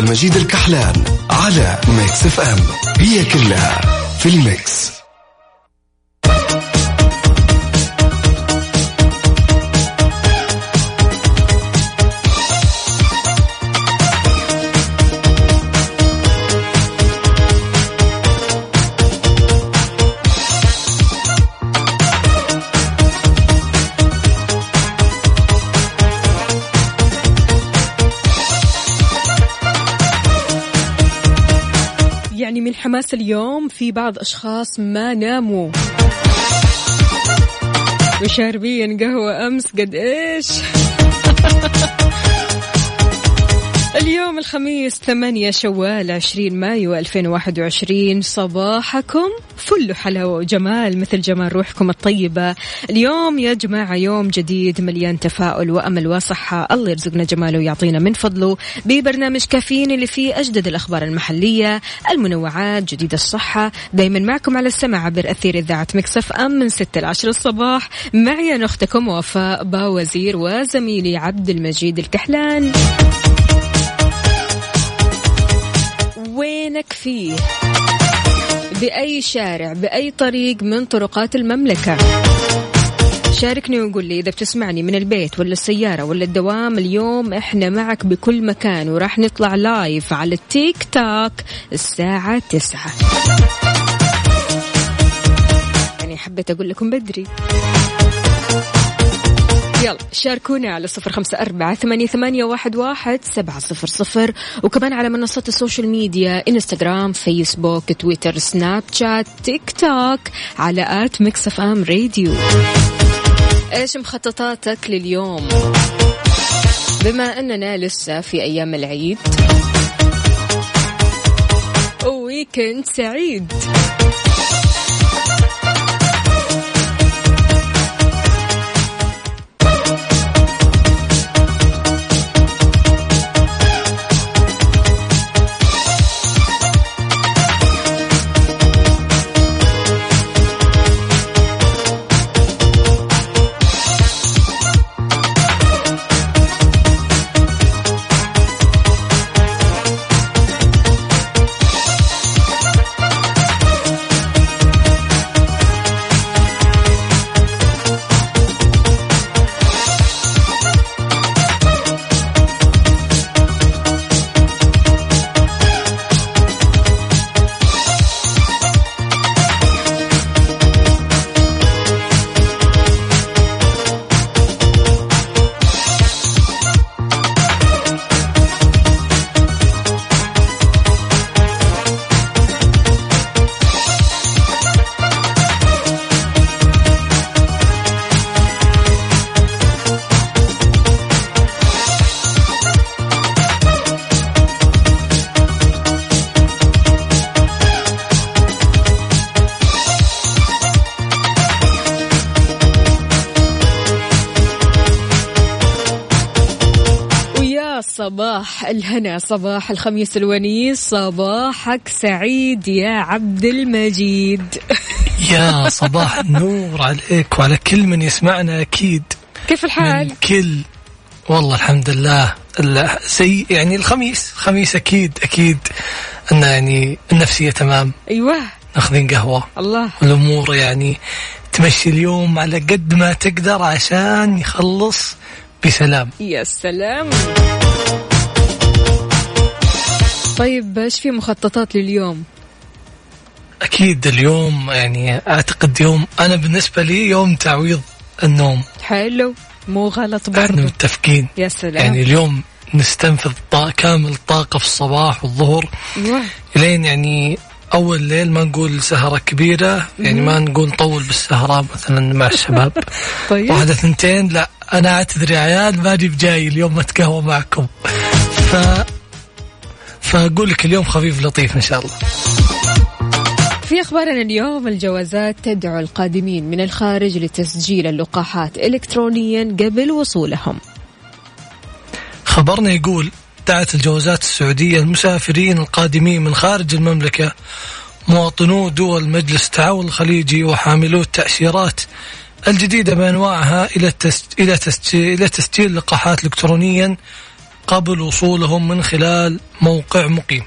المجيد الكحلان على ميكس اف ام. هي كلها في الميكس. حماس اليوم في بعض أشخاص ما ناموا. وشاربين قهوة أمس قد إيش؟ الخميس 8 شوال 20 مايو 2021 صباحكم فل حلاوة وجمال مثل جمال روحكم الطيبة. اليوم يا جماعة يوم جديد مليان تفاؤل وأمل وصحة. الله يرزقنا جماله ويعطينا من فضله. ببرنامج كافيين اللي فيه أجدد الأخبار المحلية المنوعات جديد الصحة. دايما معكم على السمع عبر أثير إذاعة Mix FM من 6 ل 10 الصباح. معي أنا أختكم وفاء باوزير وزميلي عبد المجيد الكحلان. وينك فيه؟ بأي شارع بأي طريق من طرقات المملكة؟ شاركني وقول لي إذا بتسمعني من البيت ولا السيارة ولا الدوام اليوم إحنا معك بكل مكان وراح نطلع live على التيك توك الساعة تسعة. يعني حبيت أقول لكم بدري. يلا شاركونا على صفر خمسة أربعة ثمانية, ثمانية واحد, واحد سبعة صفر صفر. وكمان على منصات ال social media إنستغرام فيسبوك تويتر سناب شات تيك توك على at Mix FM Radio. إيش مخططاتك لليوم؟ بما أننا لسه في أيام العيد. ويكند سعيد. صباح الهنا صباح الخميس الونيس صباحك سعيد يا عبد المجيد. يا صباح النور عليك وعلى كل من يسمعنا أكيد. كيف الحال؟ من كل والله الحمد لله سي يعني الخميس الخميس أكيد أكيد أن يعني النفسية تمام. أيوه. ناخذين قهوة. الله. الأمور يعني تمشي اليوم على قد ما تقدر عشان يخلص بسلام. يا سلام. طيب إيش في مخططات لليوم؟ أكيد اليوم يعني أعتقد يوم أنا بالنسبة لي يوم تعويض النوم. حلو مو غلط برضه إحنا متفقين. يا سلام. يعني اليوم نستنفذ كامل الطاقه في الصباح والظهر. لين يعني أول ليل ما نقول سهرة كبيرة يعني ما نقول نطول بالسهرة مثلا مع الشباب. طيب. واحدة ثنتين لا أنا اعتذر يا عيال ماني بجاي اليوم أتقهوى معكم. ف فأقول لك اليوم خفيف لطيف إن شاء الله. في أخبارنا اليوم الجوازات تدعو القادمين من الخارج لتسجيل اللقاحات الكترونيا قبل وصولهم. خبرنا يقول دعت الجوازات السعودية المسافرين القادمين من خارج المملكة مواطنو دول مجلس التعاون الخليجي وحاملو التأشيرات الجديدة بأنواعها إلى إلى إلى تسجيل لقاحات إلكترونيا قبل وصولهم من خلال موقع مقيم.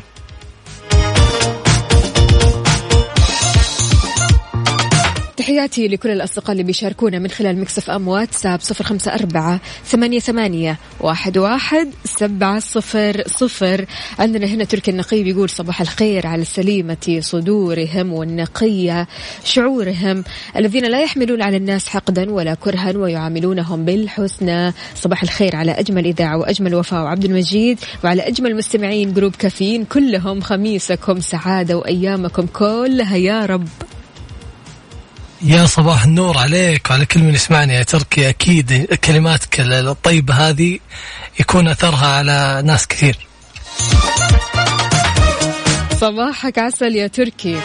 تحياتي لكل الأصدقاء اللي بيشاركونا من خلال مكسف أم واتساب صفر خمسة أربعة ثمانية, ثمانية واحد, واحد سبعة صفر صفر. عندنا هنا تركي النقي بيقول صباح الخير على السليمة صدورهم والنقية شعورهم الذين لا يحملون على الناس حقدا ولا كرها ويعاملونهم بالحسنى. صباح الخير على أجمل إذاعة وأجمل وفاء وعبد المجيد وعلى أجمل مستمعين جروب كافيين. كلهم خميسكم سعادة وأيامكم كلها يا رب. يا صباح النور عليك وعلى كل من يسمعني. يا تركي أكيد كلماتك الطيبة هذه يكون أثرها على ناس كثير. صباحك عسل يا تركي.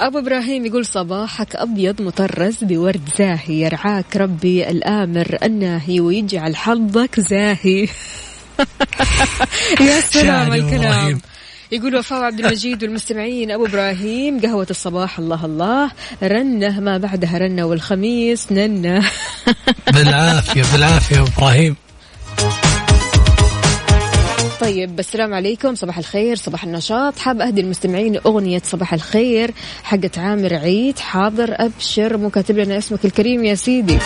أبو إبراهيم يقول صباحك أبيض مطرز بورد زاهي. يرعاك ربي الآمر الناهي ويجعل حظك زاهي. يا سلام الكلام. يقول وفاء عبد المجيد والمستمعين أبو إبراهيم قهوة الصباح الله الله. رنة ما بعدها رنة والخميس ننة. بالعافية بالعافية إبراهيم. طيب السلام عليكم صباح الخير صباح النشاط. حاب أهدي المستمعين أغنية صباح الخير حقت عامر عيد. حاضر أبشر مو كاتب لنا اسمك الكريم يا سيدي.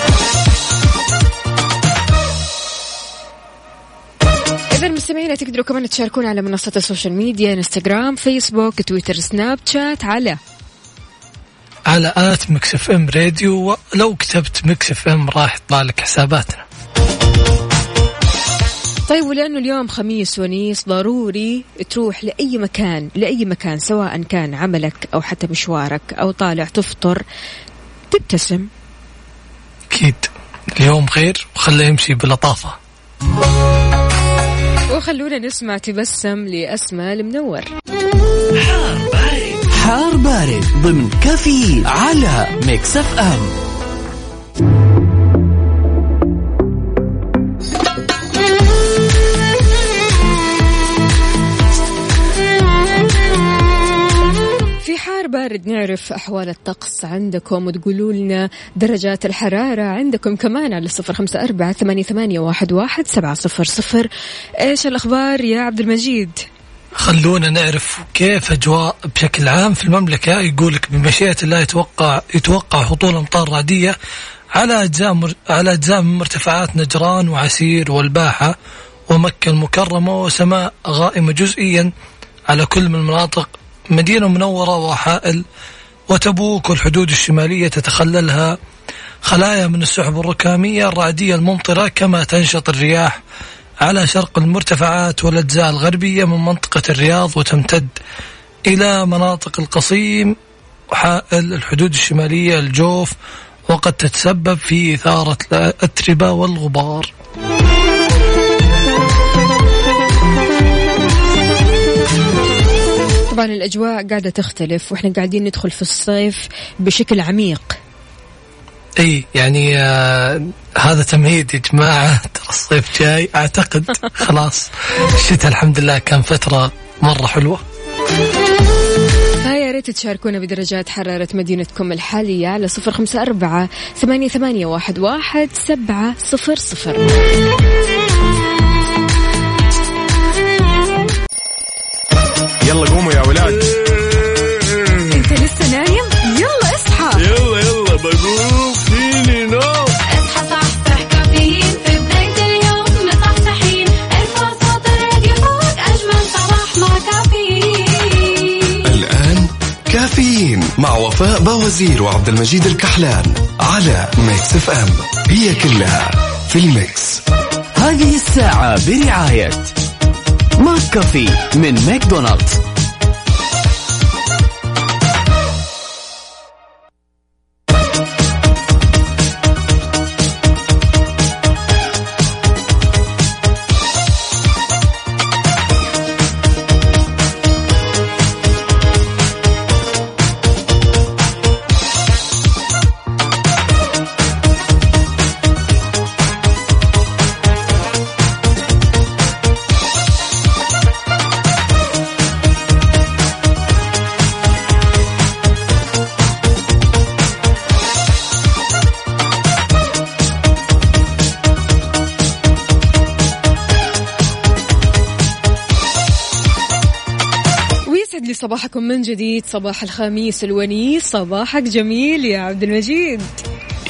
إذا مستمعينا تقدروا كمان تشاركونا على منصات ال social media إنستغرام فيسبوك تويتر سناب شات على على at Mix FM Radio ولو كتبت Mix FM راح يطلع لك حساباتنا. طيب ولأنه اليوم خميس ونيس ضروري تروح لأي مكان لأي مكان سواء كان عملك أو حتى مشوارك أو طالع تفطر تبتسم. أكيد. اليوم غير وخليه يمشي بلطافة. وخلونا نسمع تبسم لأسماء المنور. حار بارد. حار بارد ضمن كفي على Mix FM. بارد نعرف أحوال الطقس عندكم وتقولوا لنا درجات الحرارة عندكم كمان على الصفر خمسة أربعة ثمانية, واحد, سبعة صفر صفر. إيش الأخبار يا عبد المجيد؟ خلونا نعرف كيف أجواء بشكل عام في المملكة. يقولك بمشيئة الله يتوقع يتوقع هطول أمطار رعدية على أجزاء مر... على أجزاء من مرتفعات نجران وعسير والباحة ومكة المكرمة وسماء غائمة جزئيا على كل من المناطق مدينة منورة وحائل وتبوك والحدود الشمالية تتخللها خلايا من السحب الركامية الرعدية الممطرة كما تنشط الرياح على شرق المرتفعات والأجزاء الغربية من منطقة الرياض وتمتد إلى مناطق القصيم وحائل الحدود الشمالية الجوف وقد تتسبب في إثارة الأتربة والغبار. طبعا الأجواء قاعدة تختلف وإحنا قاعدين ندخل في الصيف بشكل عميق. إي يعني آه هذا تمهيد يا جماعة. ترى الصيف جاي. أعتقد خلاص الشتاء الحمد لله كان فترة مرة حلوة. يا ريت تشاركونا بدرجات حرارة مدينتكم الحالية على صفر خمسة أربعة ثمانية, ثمانية واحد, واحد سبعة صفر صفر. يلا قوموا يا ولاد. انت لسه نايم؟ يلا اصحى. يلا يلا بقوم فيني نو اصحى صحصح كافيين. في بداية اليوم مصحصحين ارفع صوت الراديو فوق أجمل صباح مع كافيين. الآن كافيين مع وفاء بوازير وعبد المجيد الكحلان على Mix FM. هي كلها في ال Mix. هذه الساعة برعاية ماك كافي من ماكدونالدز. صباحكم من جديد صباح الخميس الونيس صباحك جميل يا عبد المجيد.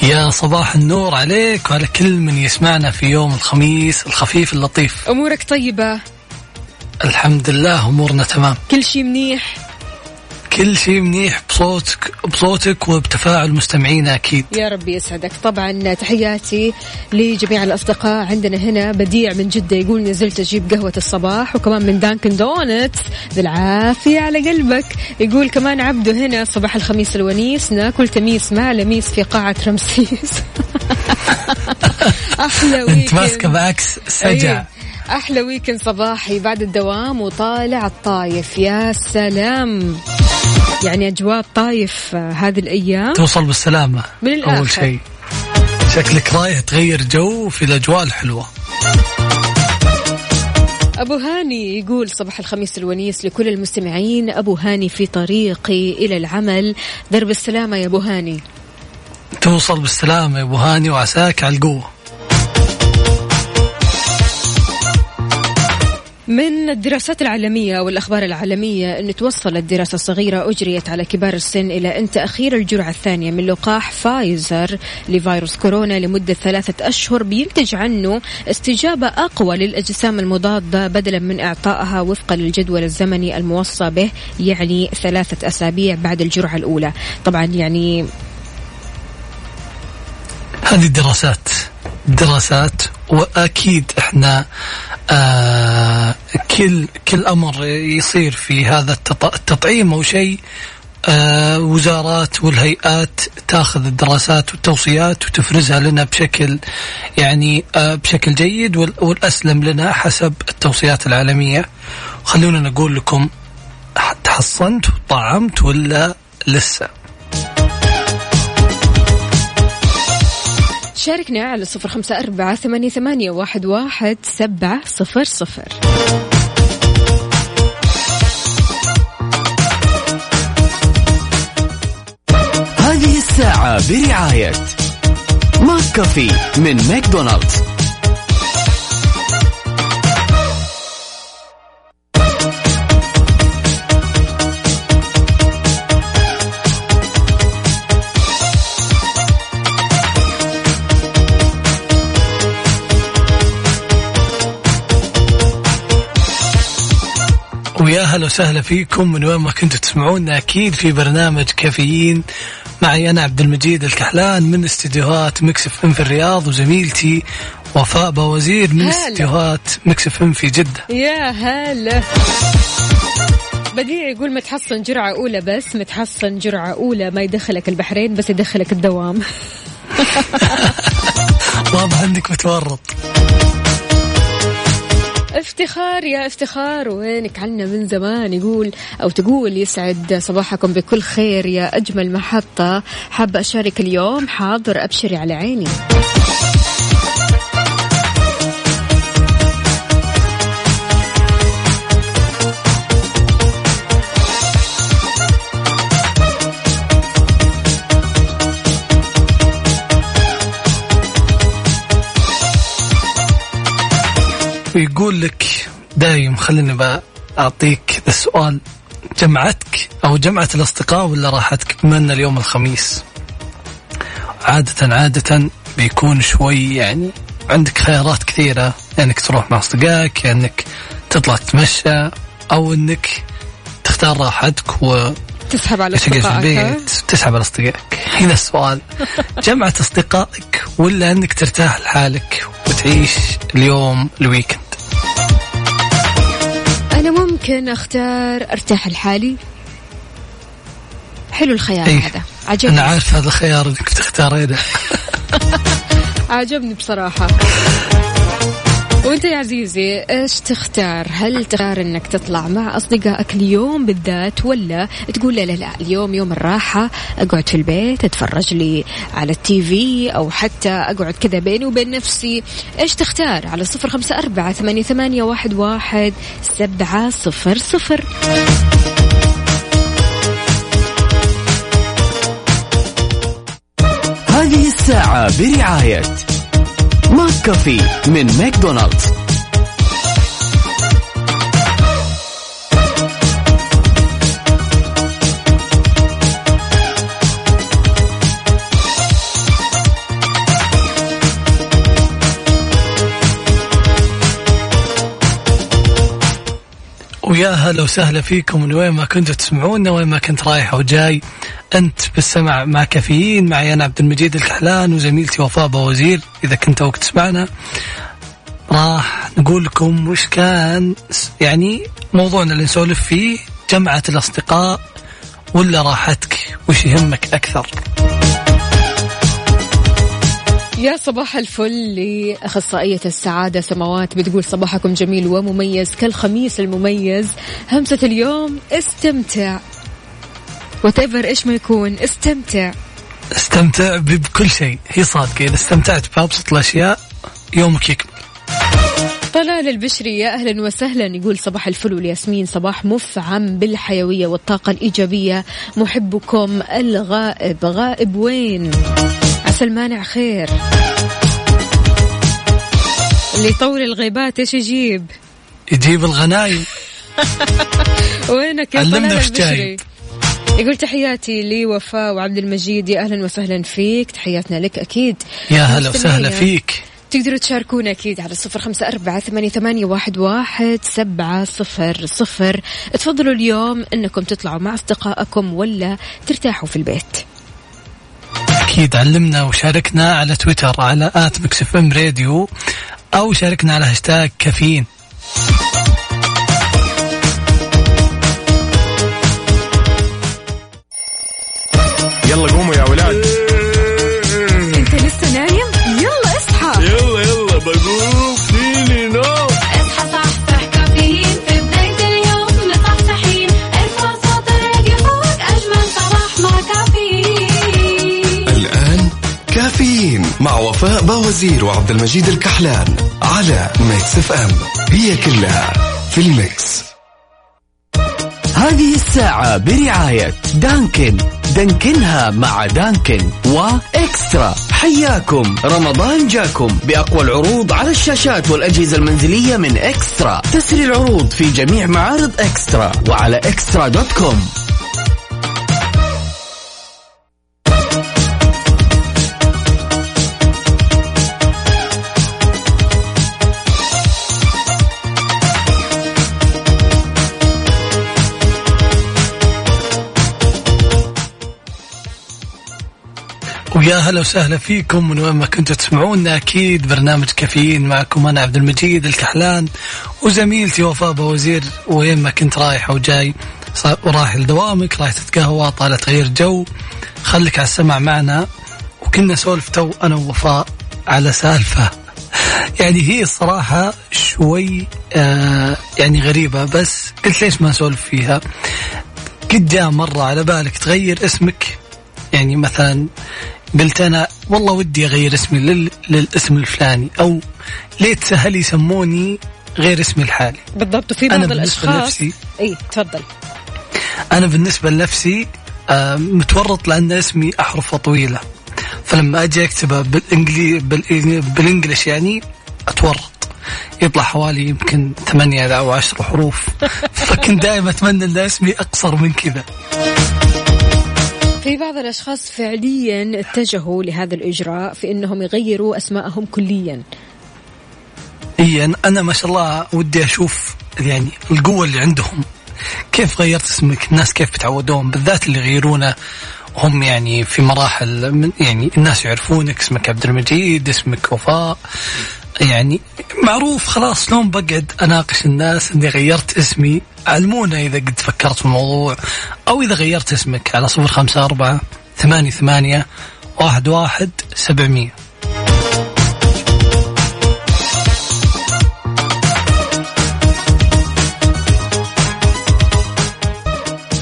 يا صباح النور عليك وعلى كل من يسمعنا في يوم الخميس الخفيف اللطيف. أمورك طيبة؟ الحمد لله أمورنا تمام. كل شيء منيح؟ كل شيء منيح بصوتك بصوتك وبتفاعل مستمعينا أكيد. يا رب يسعدك. طبعا تحياتي لجميع الأصدقاء عندنا هنا. بديع من جدة يقول نزلت أجيب قهوة الصباح وكمان من Dunkin' Donuts. بالعافية على قلبك. يقول كمان عبده هنا صباح الخميس الونيس ناكل تميس مع لميس في قاعة رمسيس. أنت ويكند ماسكة بعكس سجع. أيه. أحلى weekend صباحي بعد الدوام وطالع الطايف. يا سلام. يعني أجواء الطايف آه، هذه الأيام. توصل بالسلامة. من الآخر. أول شيء. شكلك رايح تغير جو في الأجواء الحلوة. أبو هاني يقول صباح الخميس الونيس لكل المستمعين. أبو هاني في طريقي إلى العمل. درب السلامة يا أبو هاني. توصل بالسلامة يا أبو هاني وعساك على القوة. من الدراسات العالمية والأخبار العالمية أن توصلت دراسة صغيرة أجريت على كبار السن إلى أن تأخير الجرعة الثانية من لقاح فايزر لفيروس كورونا لمدة ثلاثة أشهر بينتج عنه استجابة أقوى للأجسام المضادة بدلا من إعطائها وفقا للجدول الزمني الموصى به يعني ثلاثة أسابيع بعد الجرعة الأولى. طبعا يعني هذه الدراسات دراسات وأكيد إحنا آه كل كل أمر يصير في هذا التط- التطعيم أو شيء آه وزارات والهيئات تاخذ الدراسات والتوصيات وتفرزها لنا بشكل يعني آه بشكل جيد وال- والأسلم لنا حسب التوصيات العالمية. خلونا نقول لكم تحصنت وطعمت ولا لسه. شاركنا على صفر خمسة أربعة ثمانية, واحد سبعة صفر صفر. هذه الساعة برعاية ماك كافي من ماكدونالدز. ويا هلا وسهلا فيكم من وين ما كنتوا تسمعونا. أكيد في برنامج كافيين. معي أنا عبد المجيد الكحلان من استديوهات Mix FM في الرياض وزميلتي وفاء بوازير من. استديوهات Mix FM في جدة. يا هلا. بديع يقول متحصن جرعة أولى بس متحصن جرعة أولى ما يدخلك البحرين بس يدخلك الدوام. واضح إنك متورط. افتخار يا افتخار وينك عنا من زمان؟ يقول أو تقول يسعد صباحكم بكل خير يا أجمل محطة. حابه أشارك اليوم حاضر أبشري على عيني. ويقول لك دايم خليني ذا السؤال جمعتك أو جمعت الأصدقاء ولا راحتك؟ بما ان اليوم الخميس. عادة عادة بيكون شوي يعني عندك خيارات كثيرة إنك تروح مع أصدقائك إنك تطلع تتمشى أو إنك تختار راحتك و تسحب على أصدقائك تسحب على أصدقائك. هنا السؤال. جمعة أصدقائك ولا إنك ترتاح لحالك وتعيش اليوم الويكند ممكن أختار أرتاح لحالي. حلو الخيار إيه. هذا. عجبني. أنا عارف هذا الخيار انك بتختارينه عجبني بصراحة. وانت يا عزيزي إيش تختار؟ هل تختار إنك تطلع مع أصدقائك اليوم بالذات ولا تقول لا لا لا اليوم يوم الراحة أقعد في البيت أتفرج لي على ال TV أو حتى أقعد كذا بيني وبين نفسي إيش تختار؟ على صفر خمسة أربعة ثمانية, ثمانية واحد, واحد سبعة صفر صفر هذه الساعة برعاية McCafé من ماكدونالدز. ويا هلا وسهلا فيكم من وين ما كنتوا تسمعونا وين ما كنت رايح أو جاي. أنت بالسمع مع كافيين معي أنا عبد المجيد الكحلان وزميلتي وفاء وزير. إذا كنت وقت تسمعنا راح نقول لكم وش كان يعني موضوعنا اللي نسولف فيه جمعة الأصدقاء ولا راحتك؟ وش يهمك أكثر؟ يا صباح الفل لأخصائية السعادة سماوات بتقول صباحكم جميل ومميز كالخميس المميز. همسة اليوم استمتع. وتفر إيش ما يكون استمتع. استمتع بكل شيء. هي صادقة إذا استمتعت بأبسط الأشياء يومك يكمل. طلال البشري يا أهلا وسهلا يقول صباح الفل والياسمين صباح مفعم بالحيوية والطاقة الإيجابية. محبكم الغائب غائب وين؟ عسى المانع خير. اللي يطول الغيبات إيش يجيب؟ يجيب الغنايم. وينك يا علمنا البشري. يقول تحياتي لوفاء وعبد المجيد يا أهلا وسهلا فيك تحياتنا لك أكيد. يا هلا وسهلا. فيك. تقدروا تشاركونا أكيد على صفر خمسة أربعة ثمانية, ثمانية واحد, واحد سبعة صفر صفر. تفضلوا اليوم أنكم تطلعوا مع أصدقائكم ولا ترتاحوا في البيت. أكيد علمنا وشاركنا على تويتر على at Mix FM Radio أو شاركنا على hashtag Caffeine. يلا قوموا يا ولاد. مع وفاء بوازير وعبد المجيد الكحلان على Mix FM. هي كلها في ال Mix. هذه الساعة برعاية Dunkin'. دانكنها مع Dunkin' و eXtra. حياكم. رمضان جاكم بأقوى العروض على الشاشات والأجهزة المنزلية من eXtra. تسري العروض في جميع معارض eXtra وعلى eXtra dot com. ويا هلا وسهلا فيكم من وين ما كنتوا تسمعونا. أكيد برنامج كافيين معكم أنا عبد المجيد الكحلان وزميلتي وفاء وزير وين ما كنت رايح أو جاي ورايح لدوامك رايح تتقهوى طالع تغيير جو خليك على السمع معنا. وكنا نسولف تو أنا ووفاء على سالفة. يعني هي الصراحة شوي آه يعني غريبة بس قلت ليش ما نسولف فيها؟ قد جاء مرة على بالك تغير اسمك؟ يعني مثلا قلت أنا والله ودي أغير اسمي لل... للاسم الفلاني أو ليت سهل يسموني غير اسمي الحالي؟ بالضبط وفي أنا بعض لنفسي- أي تفضل. أنا بالنسبة لنفسي آه، متورط لأن اسمي احرفه طويلة. فلما أجي اكتبه بالانجلي بال- بالإنجلش يعني أتورط. يطلع حوالي يمكن ثمانية أو عشر حروف. فكنت دائما أتمنى إن اسمي أقصر من كذا. في بعض الأشخاص فعليا اتجهوا لهذا الإجراء في أنهم يغيروا أسماءهم كليا. اي أنا- ما شاء الله ودي أشوف يعني القوة اللي عندهم. كيف غيرت اسمك؟ الناس كيف بتعودون بالذات اللي يغيرونه هم يعني في مراحل من يعني الناس يعرفونك اسمك عبد المجيد اسمك وفاء. يعني معروف خلاص لون بقعد أناقش الناس إني غيرت اسمي. علمونا إذا قد فكرت في الموضوع أو إذا غيرت اسمك على صفر خمسة أربعة ثمانية ثمانية واحد واحد سبعمية.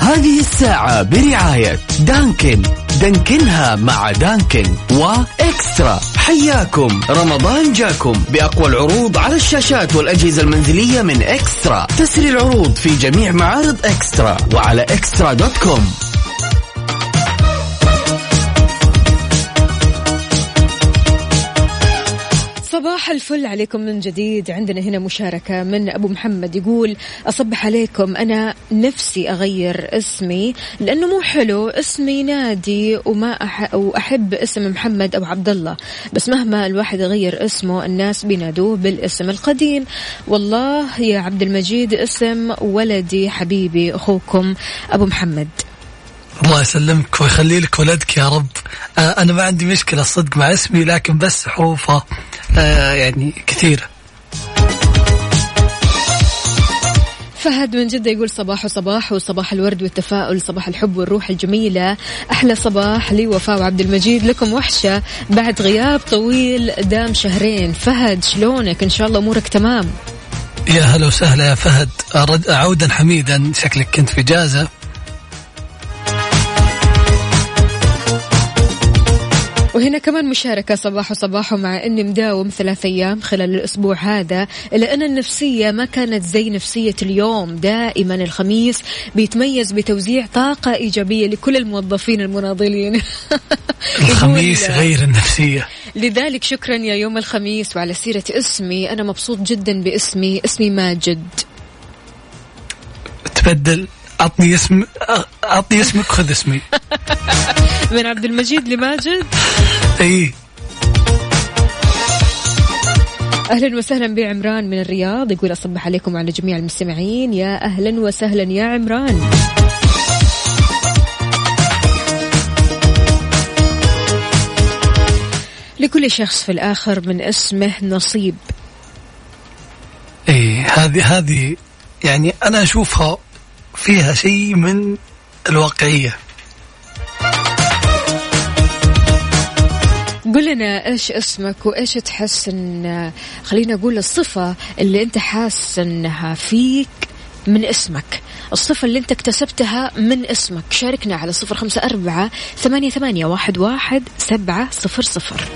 هذه الساعة برعاية دانكن. دانكنها مع دانكن وإكسترا. حياكم. رمضان جاكم بأقوى العروض على الشاشات والأجهزة المنزلية من إكسترا. تسري العروض في جميع معارض إكسترا وعلى إكسترا دوت كوم. صباح الفل عليكم من جديد. عندنا هنا مشاركة من أبو محمد يقول أصبح عليكم. أنا نفسي أغير اسمي لأنه مو حلو. اسمي نادي وما أح وأحب اسم محمد أو عبد الله. بس مهما الواحد يغير اسمه الناس بينادوه بالاسم القديم. والله يا عبد المجيد اسم ولدي حبيبي أخوكم أبو محمد. الله يسلمك ويخلي لك ولدك يا رب. آه أنا ما عندي مشكلة الصدق مع اسمي لكن بس آه يعني كثيره فهد من جدة يقول صباح وصباح وصباح الورد والتفاؤل صباح الحب والروح الجميلة. أحلى صباح لي وفاء وعبد المجيد. لكم وحشة بعد غياب طويل دام شهرين. فهد شلونك؟ إن شاء الله أمورك تمام. يا هلا وسهلا يا فهد. عودا حميدا. شكلك كنت في إجازة. وهنا كمان مشاركة صباح وصباح مع أني مداوم ثلاث أيام خلال الأسبوع هذا إلا أن النفسية ما كانت زي نفسية اليوم. دائما الخميس بيتميز بتوزيع طاقة إيجابية لكل الموظفين المناضلين. الخميس غير النفسية. لذلك شكرا يا يوم الخميس وعلى سيرة اسمي. أنا مبسوط جدا باسمي اسمي ماجد. تبدل. عطني اسم عطني اسمك خذ اسمي. من عبد المجيد لماجد. إي. أهلا وسهلا بعمران من الرياض يقول أصبح عليكم وعلى جميع المستمعين. يا أهلا وسهلا يا عمران. لكل شخص في الآخر من اسمه نصيب. إي هذه هذه يعني أنا أشوفها فيها شيء من الواقعية. قل لنا إيش اسمك وإيش تحس ان خلينا أقول الصفة اللي أنت حاس إنها فيك من اسمك. الصفة اللي أنت اكتسبتها من اسمك. شاركنا على صفر خمسة أربعة ثمانية, ثمانية واحد, واحد سبعة صفر صفر.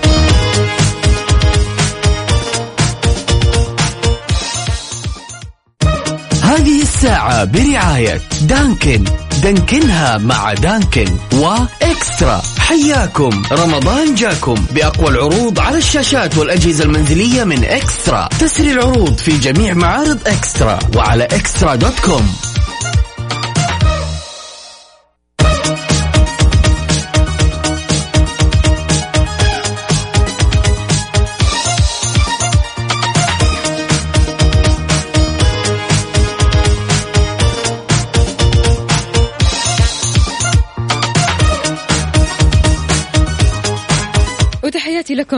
هذه الساعة برعاية دانكن. دانكنها مع دانكن وإكسترا. حياكم. رمضان جاكم بأقوى العروض على الشاشات والأجهزة المنزلية من إكسترا. تسري العروض في جميع معارض إكسترا وعلى إكسترا دوت كوم.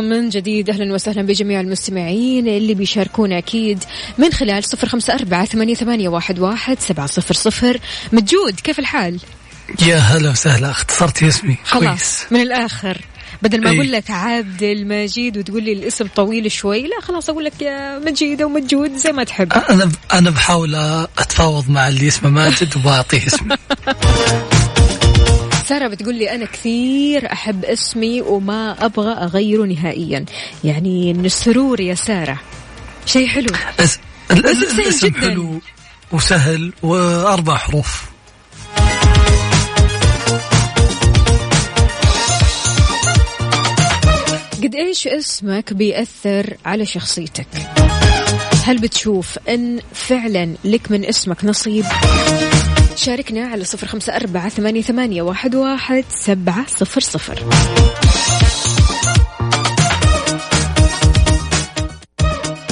لكم من جديد. أهلا وسهلا بجميع المستمعين اللي بيشاركونا أكيد من خلال صفر خمسة أربعة ثمانية, ثمانية واحد, واحد سبعة صفر صفر. مجود كيف الحال؟ يا هلا وسهلا اختصرتي اسمي خلاص كويس. من الآخر. بدل ما إيه. أقول لك عبد المجيد وتقول لي الاسم طويل شوي لا خلاص أقول لك يا مجيد أو مجود زي ما تحب. أنا أنا بحاول أتفاوض مع اللي اسمه ماجد وبعطيه اسمي. سارة بتقول لي أنا كثير أحب اسمي وما أبغى أغيره نهائيا. يعني من السرور يا سارة. شيء حلو. بس ال- ال- اسم سهل الاسم جداً. حلو وسهل وأربع حروف. قد إيش اسمك بيأثر على شخصيتك؟ هل بتشوف إن فعلا لك من اسمك نصيب؟ شاركنا على صفر خمسة أربعة ثمانية, ثمانية واحد, واحد سبعة صفر صفر.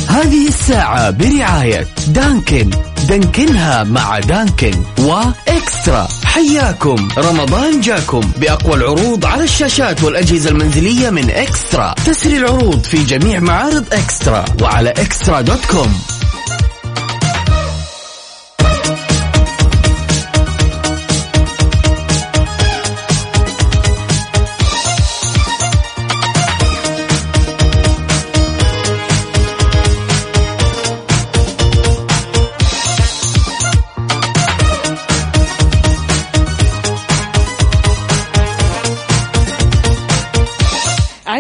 هذه الساعة برعاية دانكن. دانكنها مع دانكن وإكسترا. حياكم. رمضان جاكم بأقوى العروض على الشاشات والأجهزة المنزلية من إكسترا. تسري العروض في جميع معارض إكسترا وعلى إكسترا دوت كوم.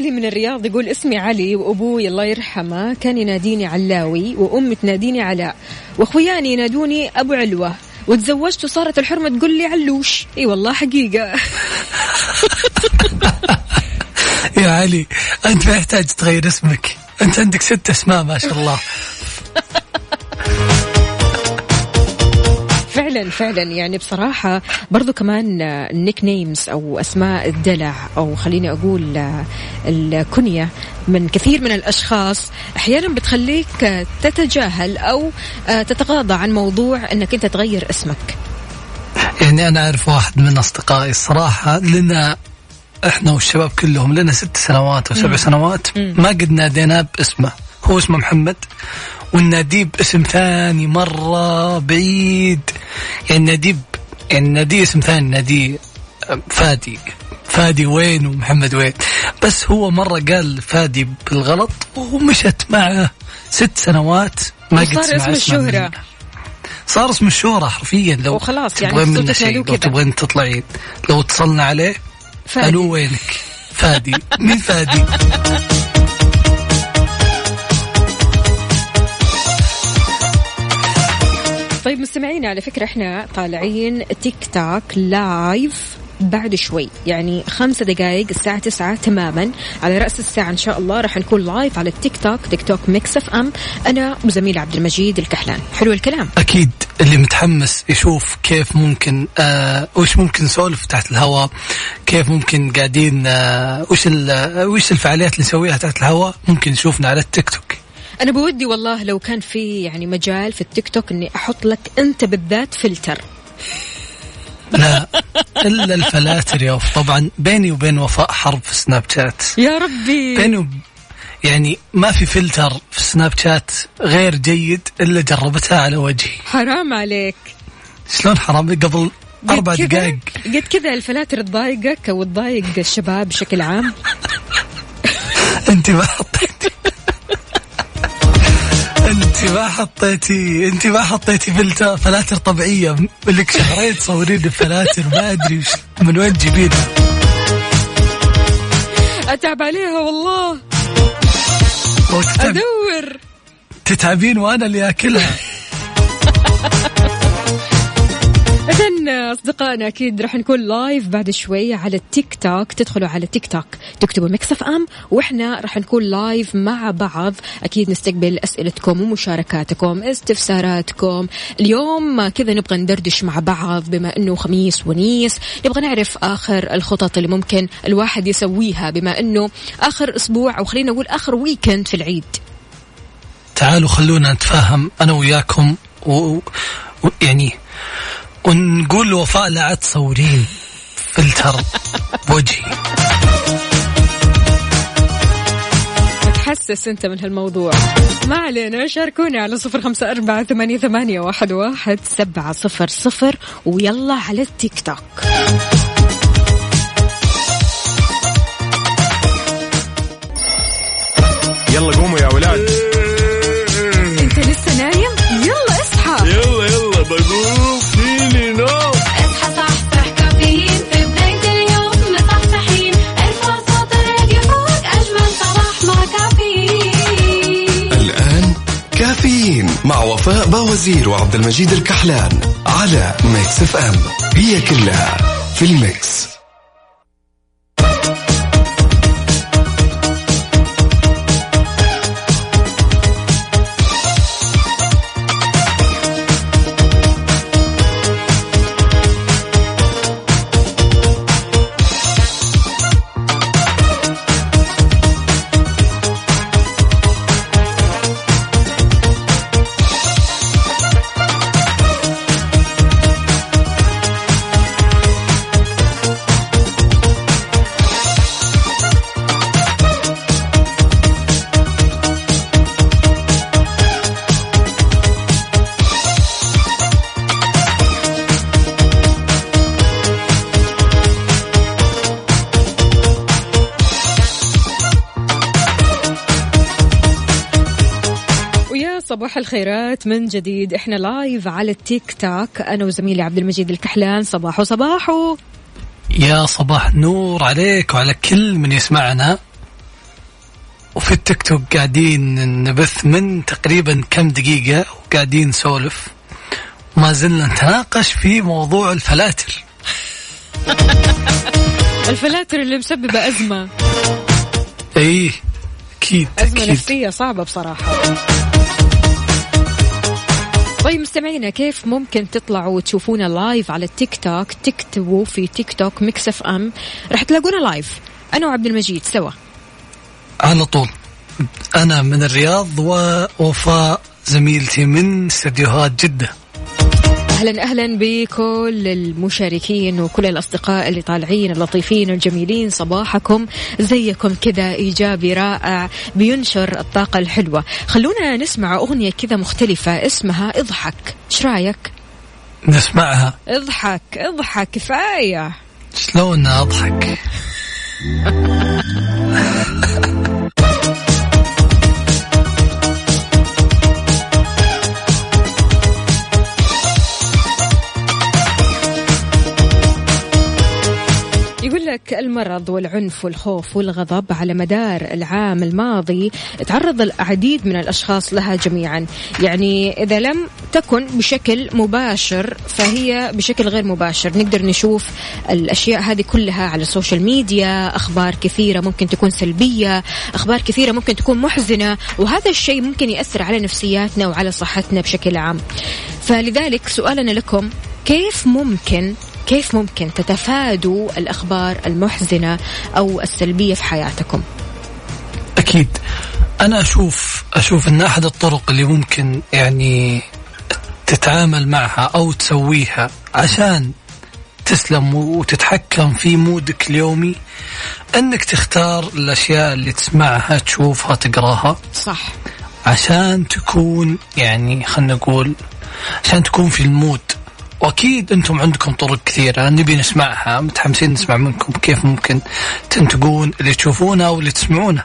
علي من الرياض يقول اسمي علي وأبوي الله يرحمه كان يناديني علاوي وأمي تناديني علاء وأخوياني ينادوني أبو علوة وتزوجت وصارت الحرمة تقول لي علوش. إي والله حقيقة. يا علي أنت ما يحتاج تغير اسمك. أنت عندك ست أسماء ما شاء الله. فعلا فعلا. يعني بصراحة برضو كمان ال nicknames أو أسماء الدلع أو خليني أقول الكنية من كثير من الأشخاص أحيانا بتخليك تتجاهل أو تتغاضى عن موضوع أنك أنت تغير اسمك. يعني أنا أعرف واحد من أصدقائي الصراحه لنا إحنا والشباب كلهم لنا ست سنوات أو سبع سنوات ما قد ناديناه باسمه. هو اسمه محمد. وناديه باسم ثاني مرة بعيد. يعني ناديه ب- يعني ناديه اسم ثاني ناديه فادي. فادي وين ومحمد وين. بس هو مرة قال فادي بالغلط ومشت معه ست سنوات ما قد سمع اسم الشهرة. صار اسم الشهرة حرفيا. لو وخلاص يعني تبغين منه شيء لو. تبغين تطلعين. لو اتصلنا عليه فادي. ألو وينك؟ فادي. مين فادي؟ طيب مستمعينا على فكرة إحنا طالعين TikTok live بعد شوي يعني خمسة دقائق الساعة تسعة تماما. على رأس الساعة إن شاء الله راح نكون live على ال TikTok TikTok Mix FM أنا وزميل عبد المجيد الكحلان. حلو الكلام. أكيد اللي متحمس يشوف كيف ممكن آه وش ممكن نسولف تحت الهواء كيف ممكن قاعدين آه وش آه، وش الفعاليات اللي نسويها تحت الهواء ممكن يشوفنا على التيك توك. أنا بودي والله لو كان في يعني مجال في التيك توك إني أحط لك أنت بالذات فلتر. لا إلا الفلاتر يا وفا طبعا بيني وبين وفاء حرب في Snapchat يا ربي. بيني وب... يعني ما في فلتر في Snapchat غير جيد إلا جربتها على وجهي. حرام عليك. شلون حرام؟ قبل أربع دقائق قد كذا الفلاتر تضايقك أو تضايق الشباب بشكل عام؟ أنت ما حطيتي انت ما حطيتي انت ما حطيتي فلتر فلاتر طبيعية. لك شهرين تصورين الفلاتر ما أدري من وين تجيبينها. أتعب عليها والله. أدور. تتعبين وأنا اللي آكلها. إذا أصدقائنا أكيد راح نكون live بعد شوي على التيك توك تدخلوا على تيك توك تكتبوا Mix FM وإحنا راح نكون live مع بعض. أكيد نستقبل أسئلتكم ومشاركاتكم استفساراتكم. اليوم كذا نبغى ندردش مع بعض بما أنه خميس ونيس. نبغى نعرف آخر الخطط اللي ممكن الواحد يسويها بما أنه آخر أسبوع أو خلينا نقول آخر weekend في العيد. تعالوا خلونا نتفاهم أنا وياكم و... و... يعني ونقول لوفاء لا تصورين فلتر بوجهي. تحسس أنت من هالموضوع. ما علينا شاركونا على صفر خمسة أربعة ثمانية, ثمانية واحد, واحد سبعة صفر صفر ويلا على التيك توك. يلا قوموا يا ولاد. باوزير وعبد المجيد الكحلان على Mix FM. هي كلها في ال mix. من جديد. إحنا live على التيك توك أنا وزميلي عبد المجيد الكحلان صباحو صباحو. يا صباح نور عليك وعلى كل من يسمعنا. وفي التيك توك قاعدين نبث من تقريبا كم دقيقة وقاعدين نسولف. ما زلنا نتناقش في موضوع الفلاتر. الفلاتر اللي مسببة أزمة. إيه أكيد أزمة أكيد. نفسية صعبة بصراحة. طيب مستمعينا كيف ممكن تطلعوا وتشوفونا live على التيك توك تكتبوا في تيك توك Mix FM راح تلاقونا live أنا وعبد المجيد سوا. على طول. أنا من الرياض ووفاء زميلتي من استديوهات جدة. أهلا أهلا بكل المشاركين وكل الأصدقاء اللي طالعين اللطيفين الجميلين. صباحكم زيكم كذا إيجابي رائع بينشر الطاقة الحلوة. خلونا نسمع أغنية كذا مختلفة اسمها اضحك. إيش رأيك؟ نسمعها. اضحك اضحك كفاية. شلون أضحك؟ المرض والعنف والخوف والغضب على مدار العام الماضي. تعرض العديد من الأشخاص لها جميعا. يعني إذا لم تكن بشكل مباشر فهي بشكل غير مباشر. نقدر نشوف الأشياء هذه كلها على السوشيال ميديا أخبار كثيرة ممكن تكون سلبية أخبار كثيرة ممكن تكون محزنة وهذا الشيء ممكن يأثر على نفسياتنا وعلى صحتنا بشكل عام. فلذلك سؤالنا لكم كيف ممكن كيف ممكن تتفادوا الأخبار المحزنة أو السلبية في حياتكم؟ أكيد. أنا أشوف أشوف إن أحد الطرق اللي ممكن يعني تتعامل معها أو تسويها عشان تسلم وتتحكم في مودك اليومي إنك تختار الأشياء اللي تسمعها تشوفها تقراها. صح. عشان تكون يعني خلينا نقول عشان تكون في ال mood. وأكيد أنتم عندكم طرق كثيرة. نبي نسمعها. متحمسين نسمع منكم كيف ممكن تنتقون اللي تشوفونه واللي تسمعونه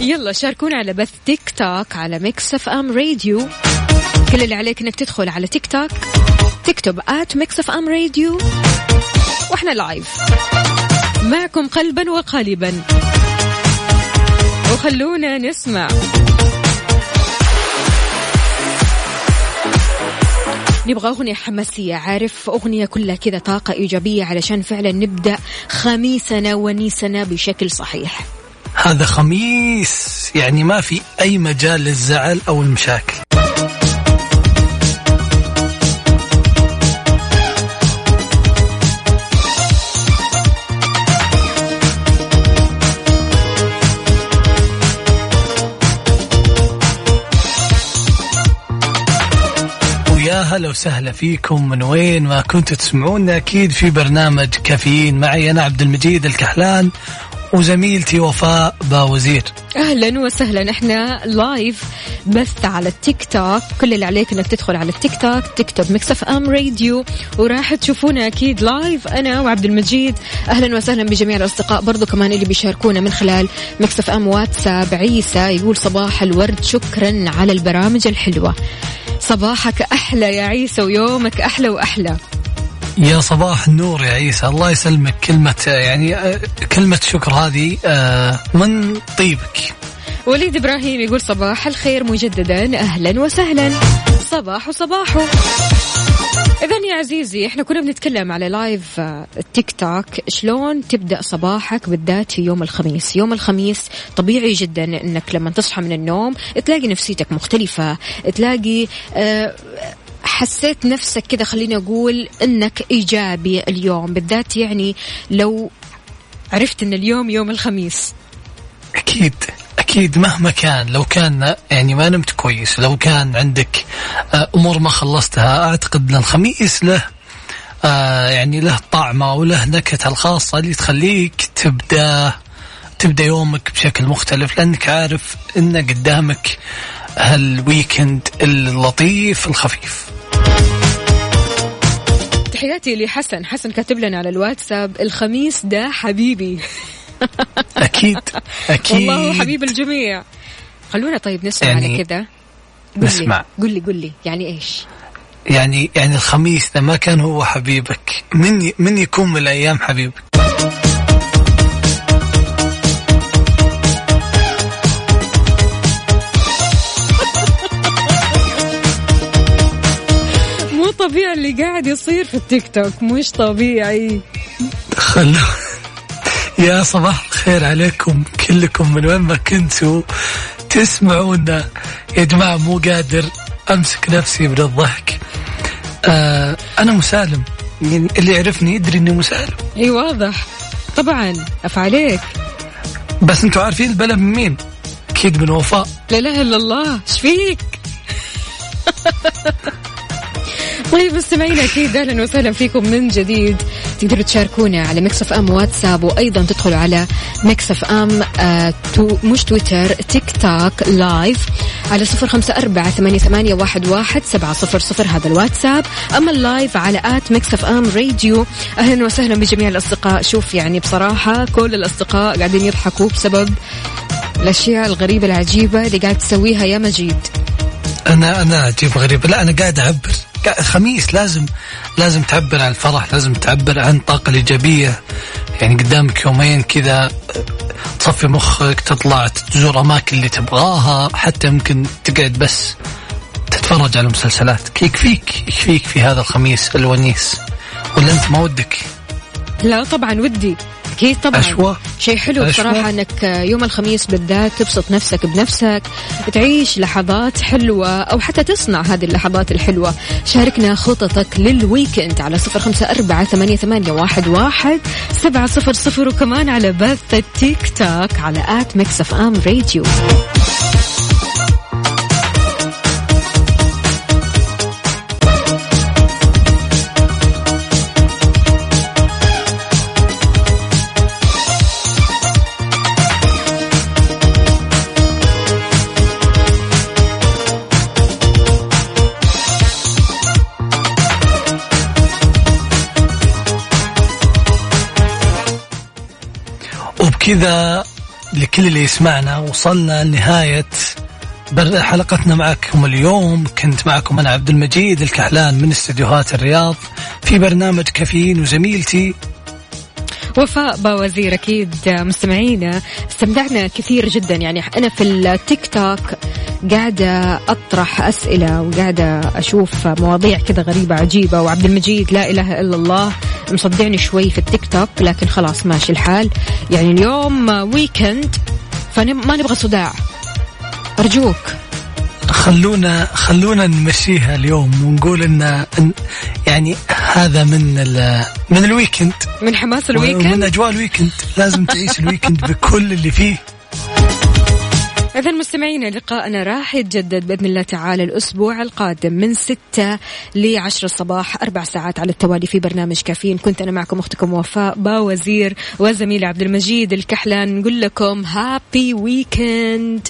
يلا شاركونا على بث تيك توك على Mix FM Radio. كل اللي عليك إنك تدخل على تيك توك. تكتب at Mix FM Radio. وإحنا live معكم قلبا وقالبا. وخلونا نسمع. نبغى أغنية حماسية. عارف أغنية كلها كذا طاقة إيجابية علشان فعلا نبدأ خميسنا ونيسنا بشكل صحيح. هذا خميس. يعني ما في أي مجال للزعل أو المشاكل. هلا وسهلا فيكم. من وين ما كنتوا تسمعونا أكيد في برنامج كافيين. معي أنا عبد المجيد الكحلان وزميلتي وفاء باوزير. أهلا وسهلا. إحنا live بث على التيك توك كل اللي عليك إنك تدخل على التيك توك تكتب Mix FM Radio وراح تشوفونا أكيد live أنا وعبد المجيد. أهلا وسهلا بجميع الأصدقاء. برضو كمان اللي بيشاركونا من خلال Mix FM واتساب عيسى يقول صباح الورد. شكرا على البرامج الحلوة. صباحك أحلى يا عيسى ويومك أحلى وأحلى. يا صباح النور يا عيسى. الله يسلمك. كلمة يعني آه، كلمة شكر هذه آه، من طيبك. وليد إبراهيم يقول صباح الخير مجددا أهلا وسهلا. صباح صباح اذا يا عزيزي إحنا كنا بنتكلم على لايف التيك توك شلون تبدأ صباحك بالذات في يوم الخميس؟ يوم الخميس طبيعي جدا إنك لما تصحى من النوم تلاقي نفسيتك مختلفة تلاقي آه، حسيت نفسك كذا خليني أقول إنك إيجابي اليوم. بالذات يعني لو عرفت إن اليوم يوم الخميس. أكيد أكيد مهما كان لو كان يعني ما نمت كويس لو كان عندك آه، أمور ما خلصتها أعتقد أن الخميس له آه، يعني له طعمة وله نكهته الخاصة اللي تخليك تبدأ تبدأ يومك بشكل مختلف لأنك عارف أن قدامك هالويكند اللطيف الخفيف. تحياتي لحسن حسن كاتب لنا على الواتساب الخميس ده حبيبي. أكيد أكيد. والله هو حبيب الجميع. خلونا طيب نسمع يعني على كذا نسمع. قل لي قل لي. يعني إيش؟ يعني يعني الخميس ده ما كان هو حبيبك. من من يكون من الأيام حبيبك؟ مو طبيعي اللي قاعد يصير في التيك توك مش طبيعي. خلو يا صباح الخير عليكم كلكم من وين ما كنتوا. تسمعونا. يا جماعة مو قادر أمسك نفسي من الضحك آه أنا مسالم. يعني اللي يعرفني يدري إني مسالم. إي واضح. طبعا افعليك بس أنتوا عارفين البلا من مين؟ أكيد من وفاء. لا إله إلا الله. إيش فيك؟ طيب مستمعينا أكيد أهلا وسهلا فيكم من جديد. تقدروا تشاركونا على Mix FM واتساب وأيضا تدخلوا على Mix FM آه تو مش تويتر تيك توك live على صفر خمسة أربعة ثمانية, ثمانية واحد, واحد سبعة صفر صفر هذا الواتساب. أما ال live على at Mix FM Radio. أهلا وسهلا بجميع الأصدقاء. شوف يعني بصراحة كل الأصدقاء قاعدين يضحكوا بسبب الأشياء الغريبة العجيبة اللي قاعد تسويها يا مجيد. أنا أنا أجيب غريب. لا أنا قاعد أعبر. خميس لازم لازم تعبر عن الفرح لازم تعبر عن الطاقة الإيجابية. يعني قدامك يومين كذا تصفي مخك تطلع تزور أماكن اللي تبغاها حتى يمكن تقعد بس تتفرج على مسلسلات. يكفيك يكفيك في هذا الخميس الونيس. ولا أنت ما ودك؟ لا طبعا ودي. أكيد طبعا أشوى. شيء حلو أشوى. بصراحة إنك يوم الخميس بالذات تبسط نفسك بنفسك تعيش لحظات حلوة أو حتى تصنع هذه اللحظات الحلوة شاركنا خططك لل weekend على صفر خمسة أربعة ثمانية, ثمانية واحد, واحد سبعة صفر صفر وكمان على بث التيك توك على at Mix FM Radio وبكذا لكل اللي يسمعنا وصلنا لنهاية حلقتنا معكم اليوم. كنت معكم أنا عبد المجيد الكحلان من استديوهات الرياض في برنامج كافيين وزميلتي وفاء باوزير أكيد مستمعينا. استمتعنا كثير جدا. يعني أنا في التيك توك قاعدة أطرح أسئلة وقاعدة أشوف مواضيع كذا غريبة عجيبة وعبد المجيد لا إله إلا الله مصدعني شوي في التيك توك لكن خلاص ماشي الحال. يعني اليوم weekend فما نبغى صداع. أرجوك. خلونا خلونا نمشيها اليوم ونقول إن يعني هذا من ال- من ال weekend من حماس ال weekend أجواء ال weekend لازم تعيش ال weekend بكل اللي فيه. إذا مستمعينا لقاءنا راح يتجدد بإذن الله تعالى الأسبوع القادم من 6 ل 10 الصباح أربع ساعات على التوالي في برنامج كافيين. كنت أنا معكم أختكم وفاء باوزير وزميلي عبد المجيد الكحلان. نقول لكم هابي ويكند